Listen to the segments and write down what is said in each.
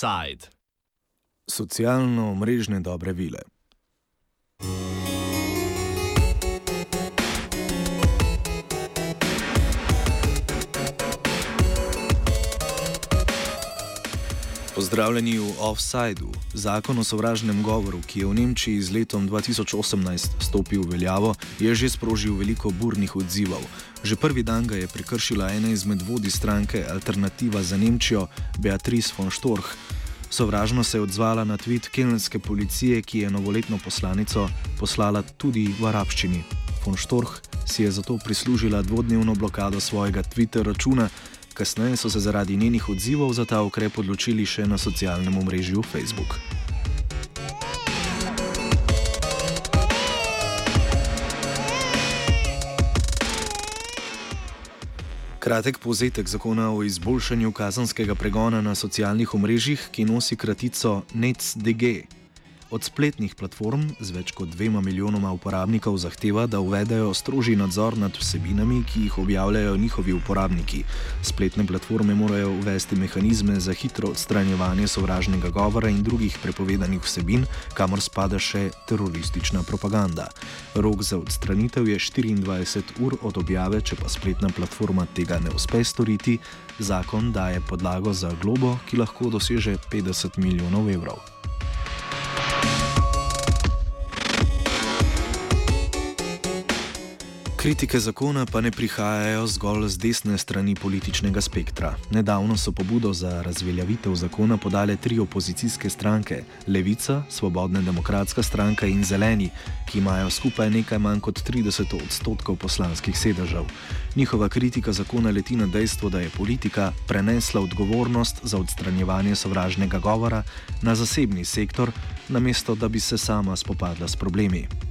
Side. Socialno omrežne dobre vile. Pozdravljeni v Offsideu. Zakon o sovražnem govoru, ki je v Nemčiji z letom 2018 stopil v veljavo, je že sprožil veliko burnih odzivov. Že prvi dan ga je prekršila ena izmed vodij stranke Alternativa za Nemčijo, Beatrice von Storch. Sovražno se je odzvala na tweet kelnske policije, ki je novoletno poslanico poslala tudi v arabščini. Von Storch si je zato prislužila dvodnevno blokado svojega Twitter računa. Kasneje so se zaradi njenih odzivov za ta ukrep odločili še na socialnem omrežju Facebook. Kratek povzetek zakona o izboljšanju kazanskega pregona na socialnih omrežjih, ki nosi kratico NETSDG. Od spletnih platform z več kot dvema milijonoma uporabnikov zahteva, da uvedejo strožji nadzor nad vsebinami, ki jih objavljajo njihovi uporabniki. Spletne platforme morajo uvesti mehanizme za hitro odstranjevanje sovražnega govora in drugih prepovedanih vsebin, kamor spada še teroristična propaganda. Rok za odstranitev je 24 ur od objave, če pa spletna platforma tega ne uspe storiti, zakon daje podlago za globo, ki lahko doseže 50 milijonov evrov. Kritike zakona pa ne prihajajo zgolj z desne strani političnega spektra. Nedavno so pobudo za razveljavitev zakona podale tri opozicijske stranke: Levica, Svobodna demokratska stranka in Zeleni, ki imajo skupaj nekaj manj kot 30 odstotkov poslanskih sedežev. Njihova kritika zakona leti na dejstvo, da je politika prenesla odgovornost za odstranjevanje sovražnega govora na zasebni sektor, namesto da bi se sama spopadla s problemi.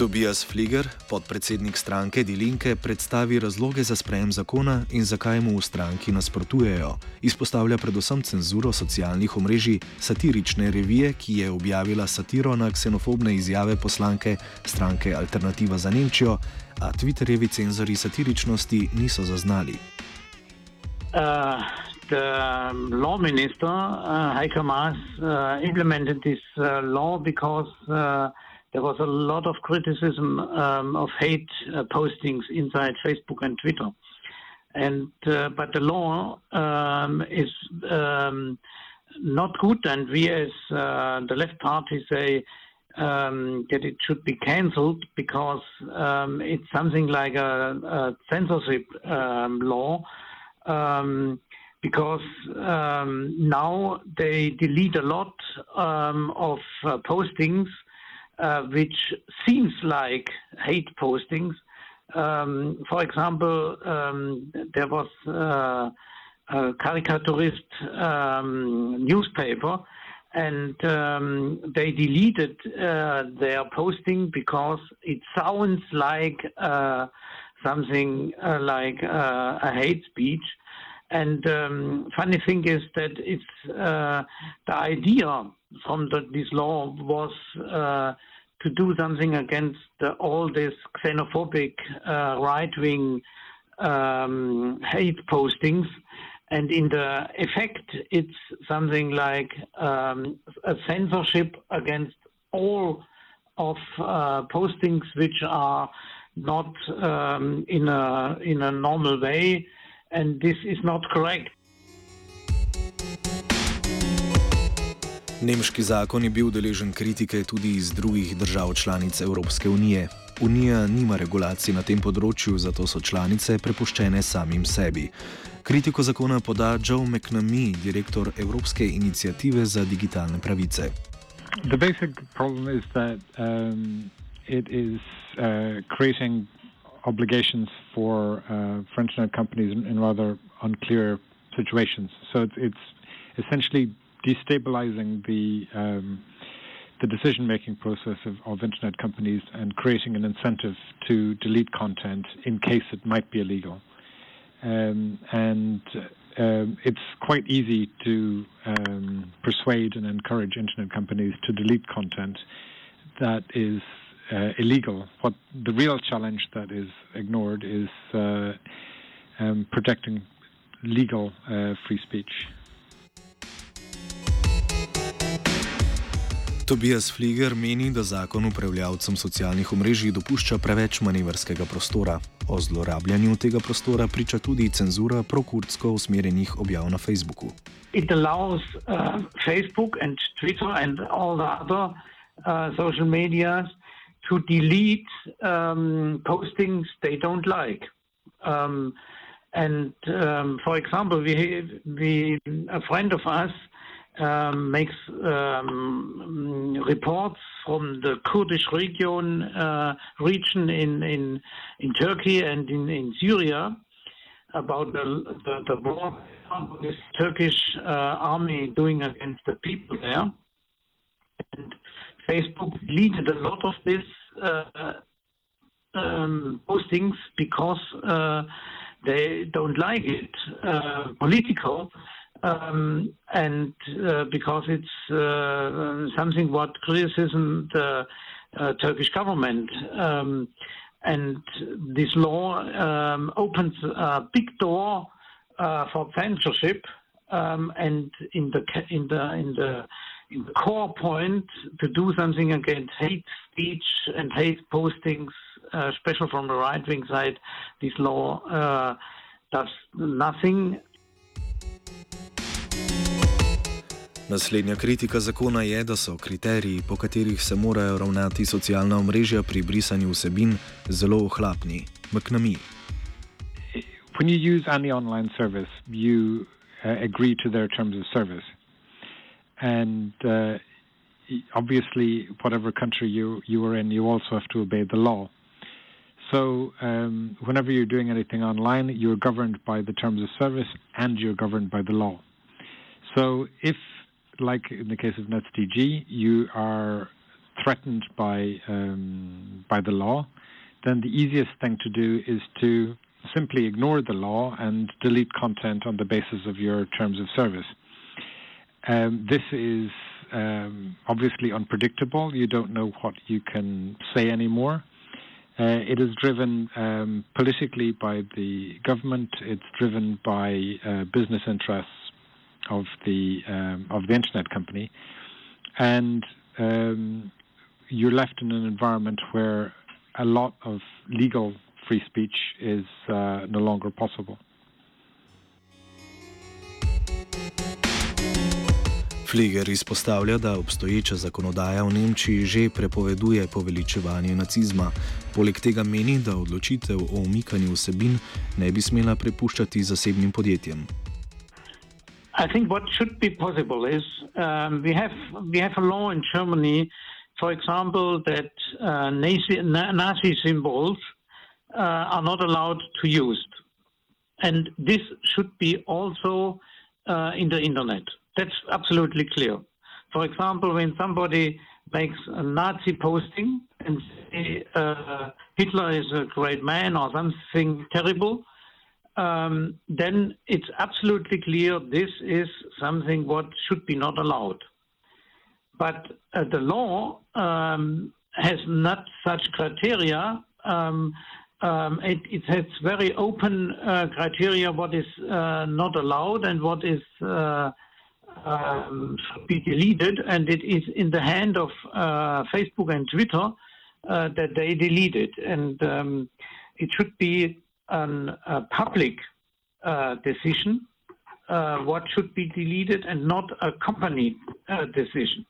Tobias Fliger, podpredsednik stranke Dilinke, predstavi razloge za sprejem zakona in zakaj mu v stranki nasprotujejo. Izpostavlja predvsem cenzuro socialnih omrežij satirične revije, ki je objavila satiro na ksenofobne izjave poslanke stranke Alternativa za Nemčijo, a Twitterjevi cenzori satiričnosti niso zaznali. Uh. the law minister, uh, Heiko Maas, uh, implemented this uh, law because uh, there was a lot of criticism um, of hate uh, postings inside Facebook and Twitter. And uh, but the law um, is um, not good, and we as uh, the left party say um, that it should be cancelled because um, it's something like a, a censorship um, law. because now they delete a lot of uh, postings uh, which seems like hate postings. Um, for example, um, there was uh, a caricaturist um, newspaper, and um, they deleted uh, their posting because it sounds like uh, something uh, like uh, a hate speech. And um, funny thing is that it's the idea from the, this law was to do something against all this xenophobic uh, right-wing um, hate postings. And in the effect, it's something like um, a censorship against all of uh, postings which are not um, in a in a normal way, and this is not correct. Nemški zakon je bil deležen kritike tudi iz drugih držav članic Evropske unije. Unija nima regulacij na tem področju, zato so članice prepuščene samim sebi. Kritiko zakona poda Joe McNamee, direktor Evropske inicijative za digitalne pravice. The basic problem is that um, it is uh, creating obligations for uh, French net companies in, rather unclear situations. So it's, it's essentially destabilizing the um, the decision-making process of, of, internet companies and creating an incentive to delete content in case it might be illegal. Um, and um, it's quite easy to um, persuade and encourage internet companies to delete content that is uh, illegal. What the real challenge that is ignored is uh, um, protecting legal uh, free speech. Tobias Fliger meni, da zakon upravljavcem socialnih omrežij dopušča preveč manevrskega prostora. O zlorabljanju tega prostora priča tudi cenzura prokurdsko usmerjenih objav na Facebooku. It allows uh, Facebook and Twitter and all the other uh, social medias to delete um, postings they don't like. Um, and um, for example, we, we, a friend of us makes um, reports from the Kurdish region uh, region in, in in Turkey and in, in Syria about the the, the war this Turkish uh, army doing against the people there. And Facebook deleted a lot of these uh, um, postings because uh, they don't like it political um, and uh, because it's uh, something what criticism the uh, Turkish government. Um, and this law um, opens a big door uh, for censorship, um, and in the in the in the in the core point to do something against hate speech and hate postings, uh, especially from the right wing side, this law uh, does nothing Naslednja kritika zakona je, da so kriteriji, po katerih se morajo ravnati socialna omrežja pri brisanju vsebin, zelo ohlapni. McNamee. When you use any online service, you uh, agree to their terms of service. And uh, obviously, whatever country you, you are in, you also have to obey the law. So, um, whenever you're doing anything online, you're governed by the terms of service and you're governed by the law. So, if like in the case of NetzDG, you are threatened by um, by the law, then the easiest thing to do is to simply ignore the law and delete content on the basis of your terms of service. Um, this is um, obviously unpredictable. You don't know what you can say anymore. Uh, it is driven um, politically by the government. It's driven by uh, business interests of the um, of the internet company, and um, you're left in an environment where a lot of legal free speech is uh, no longer possible. Fliger izpostavlja, da obstoječa zakonodaja v Nemčiji že prepoveduje poveličevanje nacizma. Poleg tega meni, da odločitev o umikanju vsebin ne bi smela prepuščati zasebnim podjetjem. I think what should be possible is um, we have we have a law in Germany, for example, that uh, Nazi, Nazi, symbols uh, are not allowed to use, and this should be also uh, in the internet. That's absolutely clear. For example, when somebody makes a Nazi posting and say uh, Hitler is a great man or something terrible, um, then it's absolutely clear this is something what should be not allowed. But uh, the law um, has not such criteria. Um, um it, it, has very open uh, criteria what is uh, not allowed and what is uh, um, be deleted, and it is in the hand of uh, Facebook and Twitter uh, that they delete it, and um, it should be an, a public uh, decision, uh, what should be deleted, and not a company uh, decision.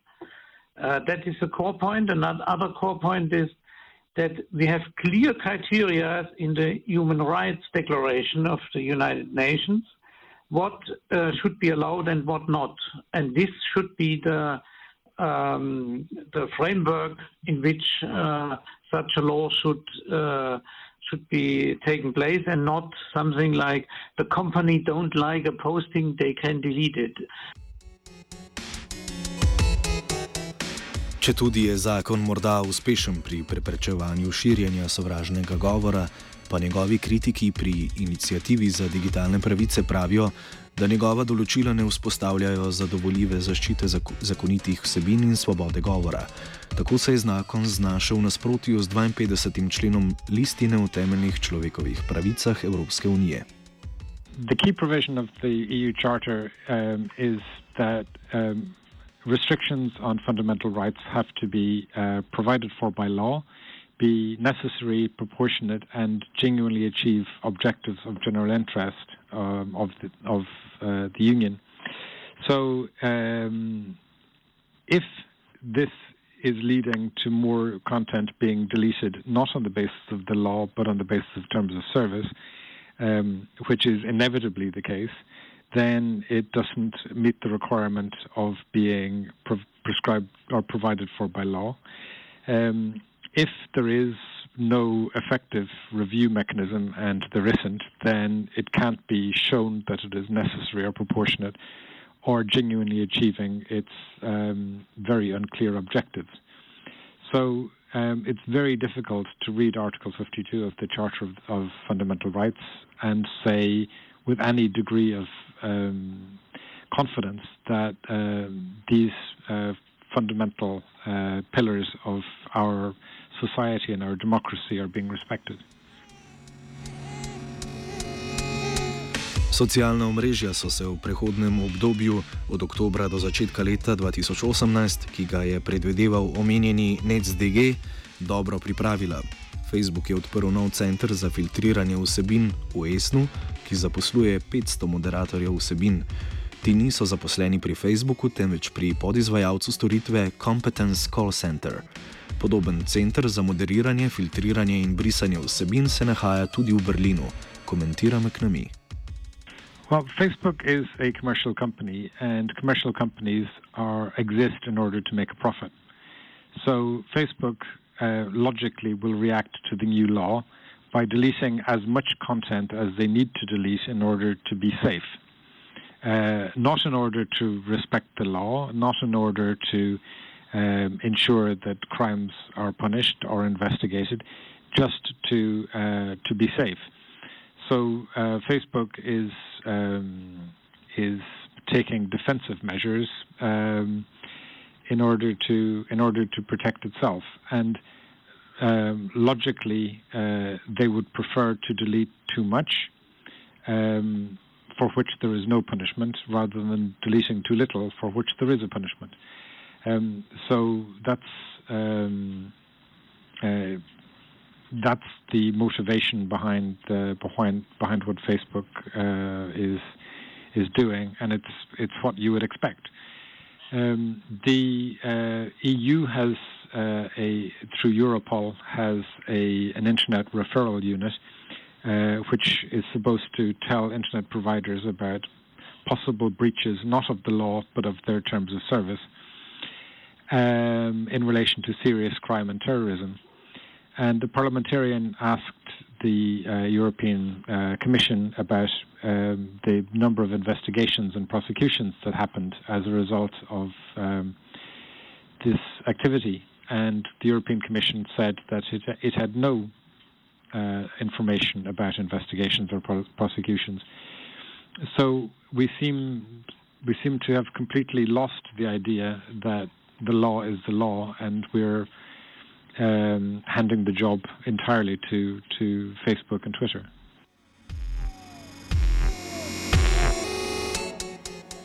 Uh, that is a core point. Another core point is that we have clear criteria in the Human Rights Declaration of the United Nations what uh, should be allowed and what not. And this should be the um, the framework in which uh, such a law should uh, should be taking place and not something like the company don't like a posting, they can delete it. Če tudi je zakon morda uspešen pri preprečevanju širjenja sovražnega govora, pa njegovi kritiki pri inicijativi za digitalne pravice pravijo, da njegova določila ne vzpostavljajo zadovoljive zaščite zakonitih vsebin in svobode govora. Tako se je zakon znašel v nasprotju z 52. členom listine o temeljnih človekovih pravicah Evropske unije. The key provision of the EU Charter um, is that um, restrictions on fundamental rights have to be uh, provided for by law, be necessary, proportionate, and genuinely achieve objectives of general interest um, of the, of uh, the union. So, um, if this is leading to more content being deleted, not on the basis of the law, but on the basis of terms of service, um, which is inevitably the case, then it doesn't meet the requirement of being pre- prescribed or provided for by law. Um, if there is no effective review mechanism, and there isn't, then it can't be shown that it is necessary or proportionate or genuinely achieving its um, very unclear objectives. So um, it's very difficult to read Article 52 of the Charter of, of Fundamental Rights and say with any degree of um, confidence that um, these uh, fundamental uh, pillars of our society and our democracy are being respected. Socialna omrežja so se v prehodnem obdobju od oktobra do začetka leta 2018, ki ga je predvideval omenjeni NETSDG, dobro pripravila. Facebook je odprl nov center za filtriranje vsebin v ESNU, ki zaposluje 500 moderatorjev vsebin. Ti niso zaposleni pri Facebooku, temveč pri podizvajalcu storitve Competence Call Center. Podoben center za moderiranje, filtriranje in brisanje vsebin se nahaja tudi v Berlinu, komentira McNamee. Well, Facebook is a commercial company, and commercial companies are exist in order to make a profit. So Facebook uh, logically will react to the new law by deleting as much content as they need to delete in order to be safe. Uh, not in order to respect the law, not in order to um, ensure that crimes are punished or investigated, just to uh, to be safe. So uh, Facebook is um, is taking defensive measures um, in order to in order to protect itself, and um, logically uh, they would prefer to delete too much, um, for which there is no punishment, rather than deleting too little, for which there is a punishment. Um, so that's um, uh, that's the motivation behind uh, behind behind what Facebook uh, is is doing, and it's it's what you would expect. Um, the uh, EU has a through Europol has a an internet referral unit, uh, which is supposed to tell internet providers about possible breaches not of the law but of their terms of service um, in relation to serious crime and terrorism. And the parliamentarian asked the uh, European uh, Commission about um, the number of investigations and prosecutions that happened as a result of um, this activity. And the European Commission said that it, it had no uh, information about investigations or pro- prosecutions. So we seem we seem to have completely lost the idea that the law is the law, and we're um, handing the job entirely to, to Facebook and Twitter.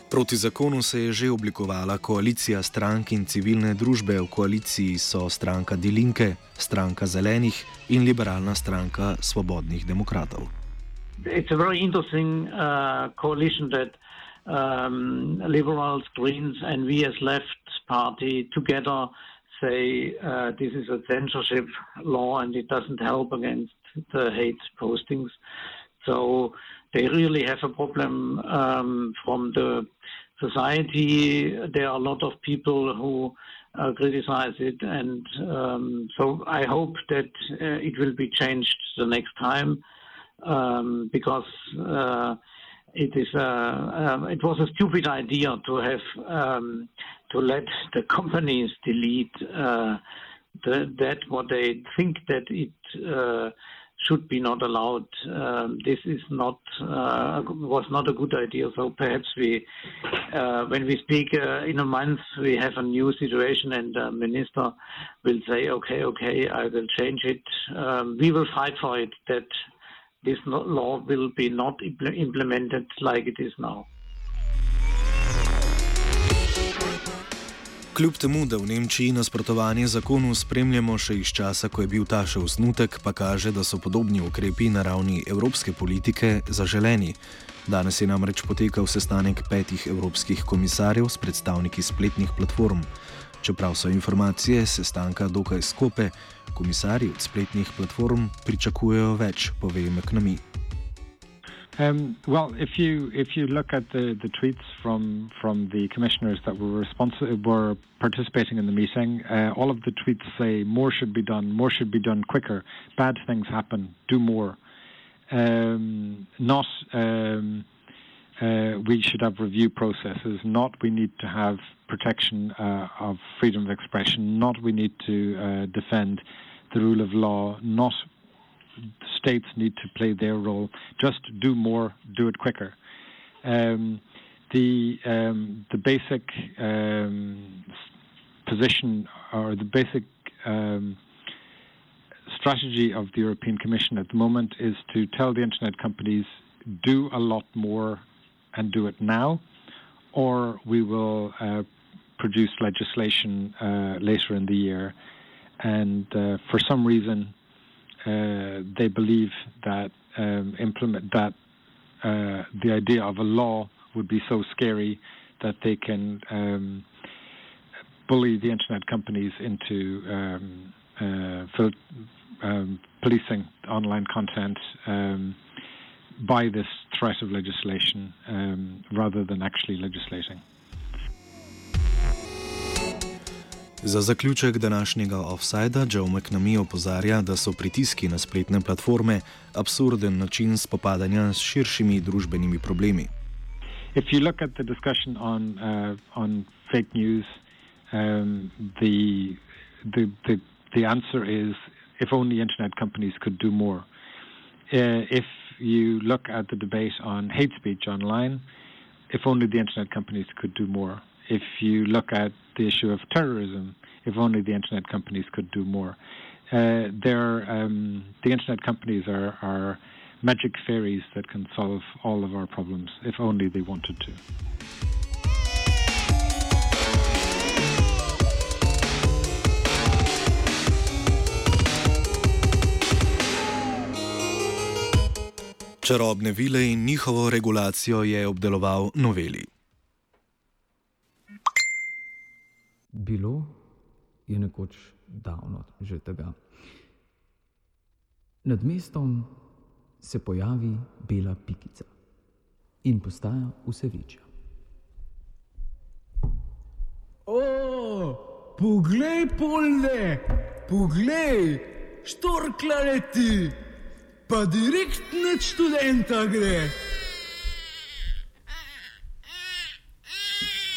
Proti zakonu se je že oblikovala koalicija strank in civilne družbe. V koaliciji so stranka Dilinke, stranka Zelenih in liberalna stranka Svobodnih demokratov. It's a very interesting uh, coalition that um, liberals, Greens, and we as left party together say uh, this is a censorship law and it doesn't help against the hate postings. So they really have a problem um, from the society. There are a lot of people who uh, criticize it, and um, so I hope that uh, it will be changed the next time um, because uh, it is uh, it was a stupid idea to have um, to let the companies delete uh, the, that what they think that it uh, should be not allowed. Um, this is not uh, was not a good idea. So perhaps we, uh, when we speak uh, in a month, we have a new situation, and the minister will say, "Okay, okay, I will change it. Um, we will fight for it that this law will be not impl implemented like it is now." Kljub temu, da v Nemčiji nasprotovanje zakonu spremljamo še iz časa, ko je bil ta še osnutek, pa kaže, da so podobni ukrepi na ravni evropske politike zaželeni. Danes je namreč potekal sestanek petih evropskih komisarjev s predstavniki spletnih platform. Čeprav so informacije sestanka dokaj skope, komisarji od spletnih platform pričakujejo več, pove McNamee. Um, well, if you if you look at the, the tweets from from the commissioners that were responsive were participating in the meeting, uh, all of the tweets say more should be done, more should be done quicker. Bad things happen, do more. Um, not um, uh, we should have review processes. Not we need to have protection uh, of freedom of expression. Not we need to uh, defend the rule of law. Not states need to play their role. Just do more, do it quicker. Um, the um, the basic um, position or the basic um, strategy of the European Commission at the moment is to tell the internet companies do a lot more and do it now, or we will uh, produce legislation uh, later in the year. And uh, for some reason, they believe that um, implement that uh, the idea of a law would be so scary that they can um, bully the internet companies into um, uh, fil- um, policing online content um, by this threat of legislation um, rather than actually legislating. Za zaključek današnjega offsajda Joe McNamee opozarja, da so pritiski na spletne platforme absurden način spopadanja s širšimi družbenimi problemi. If you look at the discussion on uh, on fake news, um, the, the the the answer is if only internet companies could do more. Uh, if you look at the debate on hate speech online, if only the internet companies could do more. If you look at the issue of terrorism, if only the internet companies could do more. Uh, um, the internet companies are, are magic fairies that can solve all of our problems if only they wanted to. Čarobne vile in njihovo regulacijo je obdeloval noveli. Bilo, je nekoč davno že tega. Nad mestom se pojavi bela pikica in postaja vse večja. O, poglej, polne, poglej, štorkla leti, pa direkt nad študenta gre.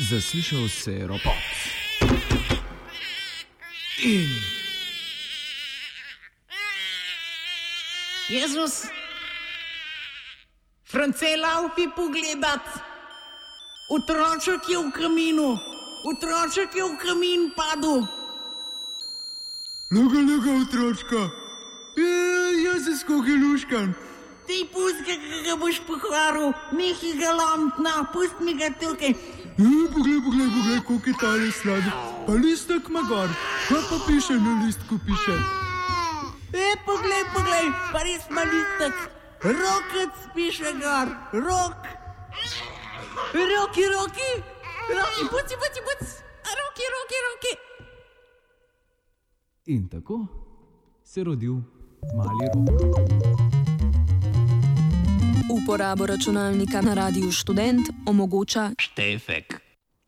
Zaslišal se je ropot. In. Jezus, francela upi pogledat, otroček je v kaminu, otroček je v kamin padel. Luga, luga, otročka, e, jaz se skoki luškan. Ti pusti, ki ga boš pokvaril, nekaj galantna, pusti mi ga tukaj. Poglej, poglej, poglej, koliko je tale sladi. Pa listek ima gor, kaj pa piše na listku, piše. E, poglej, poglej, pa res ima listek. Rokec piše gor, rok. Roki, roki, roki, puci, puci, puci. Roki, roki, roki. In tako se je rodil mali rok. Uporabo računalnika na radiju študent omogoča Štefek.